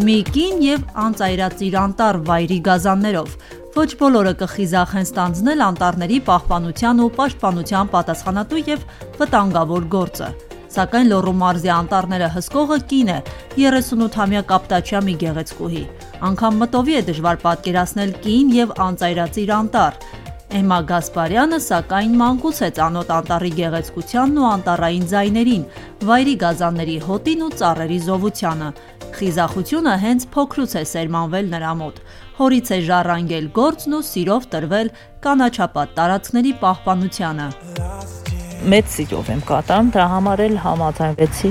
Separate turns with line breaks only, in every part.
մի կին եւ անծայրածիր անտառ վայրի գազաններով։ Ոչ բոլորը կխիզախեն ստանձնել անտառների պահպանության ու պաշտպանության պատասխանատու եւ վտանգավոր գործը։ Սակայն Լոռու մարզի անտառները հսկողը կին է՝ 38-ամյա Կապտաչյա մի գեղեցկուհի։ Անկամ մտովի է դժվար պատկերացնել կին եւ անծայրածիր անտառ։ Էմմա Գասպարյանը, սակայն, մանկուց է ծանոթ անտառի գեղեցկությանն ու անտառային ձայներին, վայրի գազանների հոտին ու ծառերի զովությանը։ Խիզախությունը հենց փոքրուց է սերմանվել նրա մոտ։ Հորից է ժառանգել գործն ու սիրով տրվել կանաչապատ տարածքների պահպանությանը։
Մեծ սիրով եմ կատարում, դրա համար էլ համաձայնվեցի։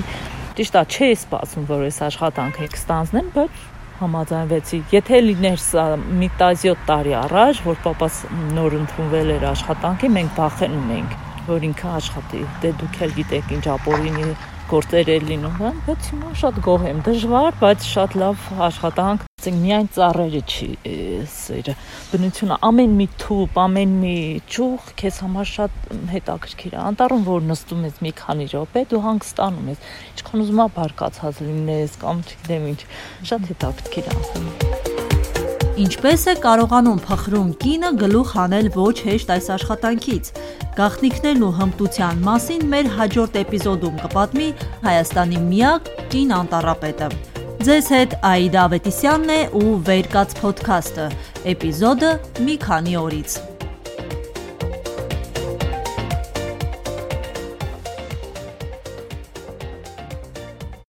Ճիշտ է, չէի սպասում, որ այս աշխատանքը կստանձնեմ, բայց համաձայնվեցի։ Եթե լիներ սա մի 17 տարի առաջ, որ papas նոր ընդունվել էր աշխատանքի, մենք բախենում էինք, որ ինքը աշխատի։ Դե դուք էլ գիտեք ինչ ապօրինի գործեր է լինում, հա, բայց հիմա շատ գոհ եմ։ Դժվար, բայց շատ լավ աշխատանք։ Ասենք միայն ծառերը չի սերը։ Բնությունը ամեն մի թուփ, ամեն մի ճյուղ քեզ համար շատ հետաքրքիր է։ Անտառում որ նստում ես մի քանի րոպե, դու հանգստանում ես։ Ինչքան ուզում ես բարկացած լինես կամ չգիտեմ ինչ, շատ հետաքրքիր է ասեմ։
Ինչպես է կարողանում փխրուն կինը գլուխ հանել ոչ հեշտ այս աշխատանքից։ Գաղտնիքներն ու հմտության մասին մեր հաջորդ էպիզոդում կպատմի Հայաստանի միակ կին անտառապետը։ Ձեզ հետ Աիդա Ավետիսյանն է ու Վերկաց ոդքասթը։ Էպիզոդը մի քանի օրից։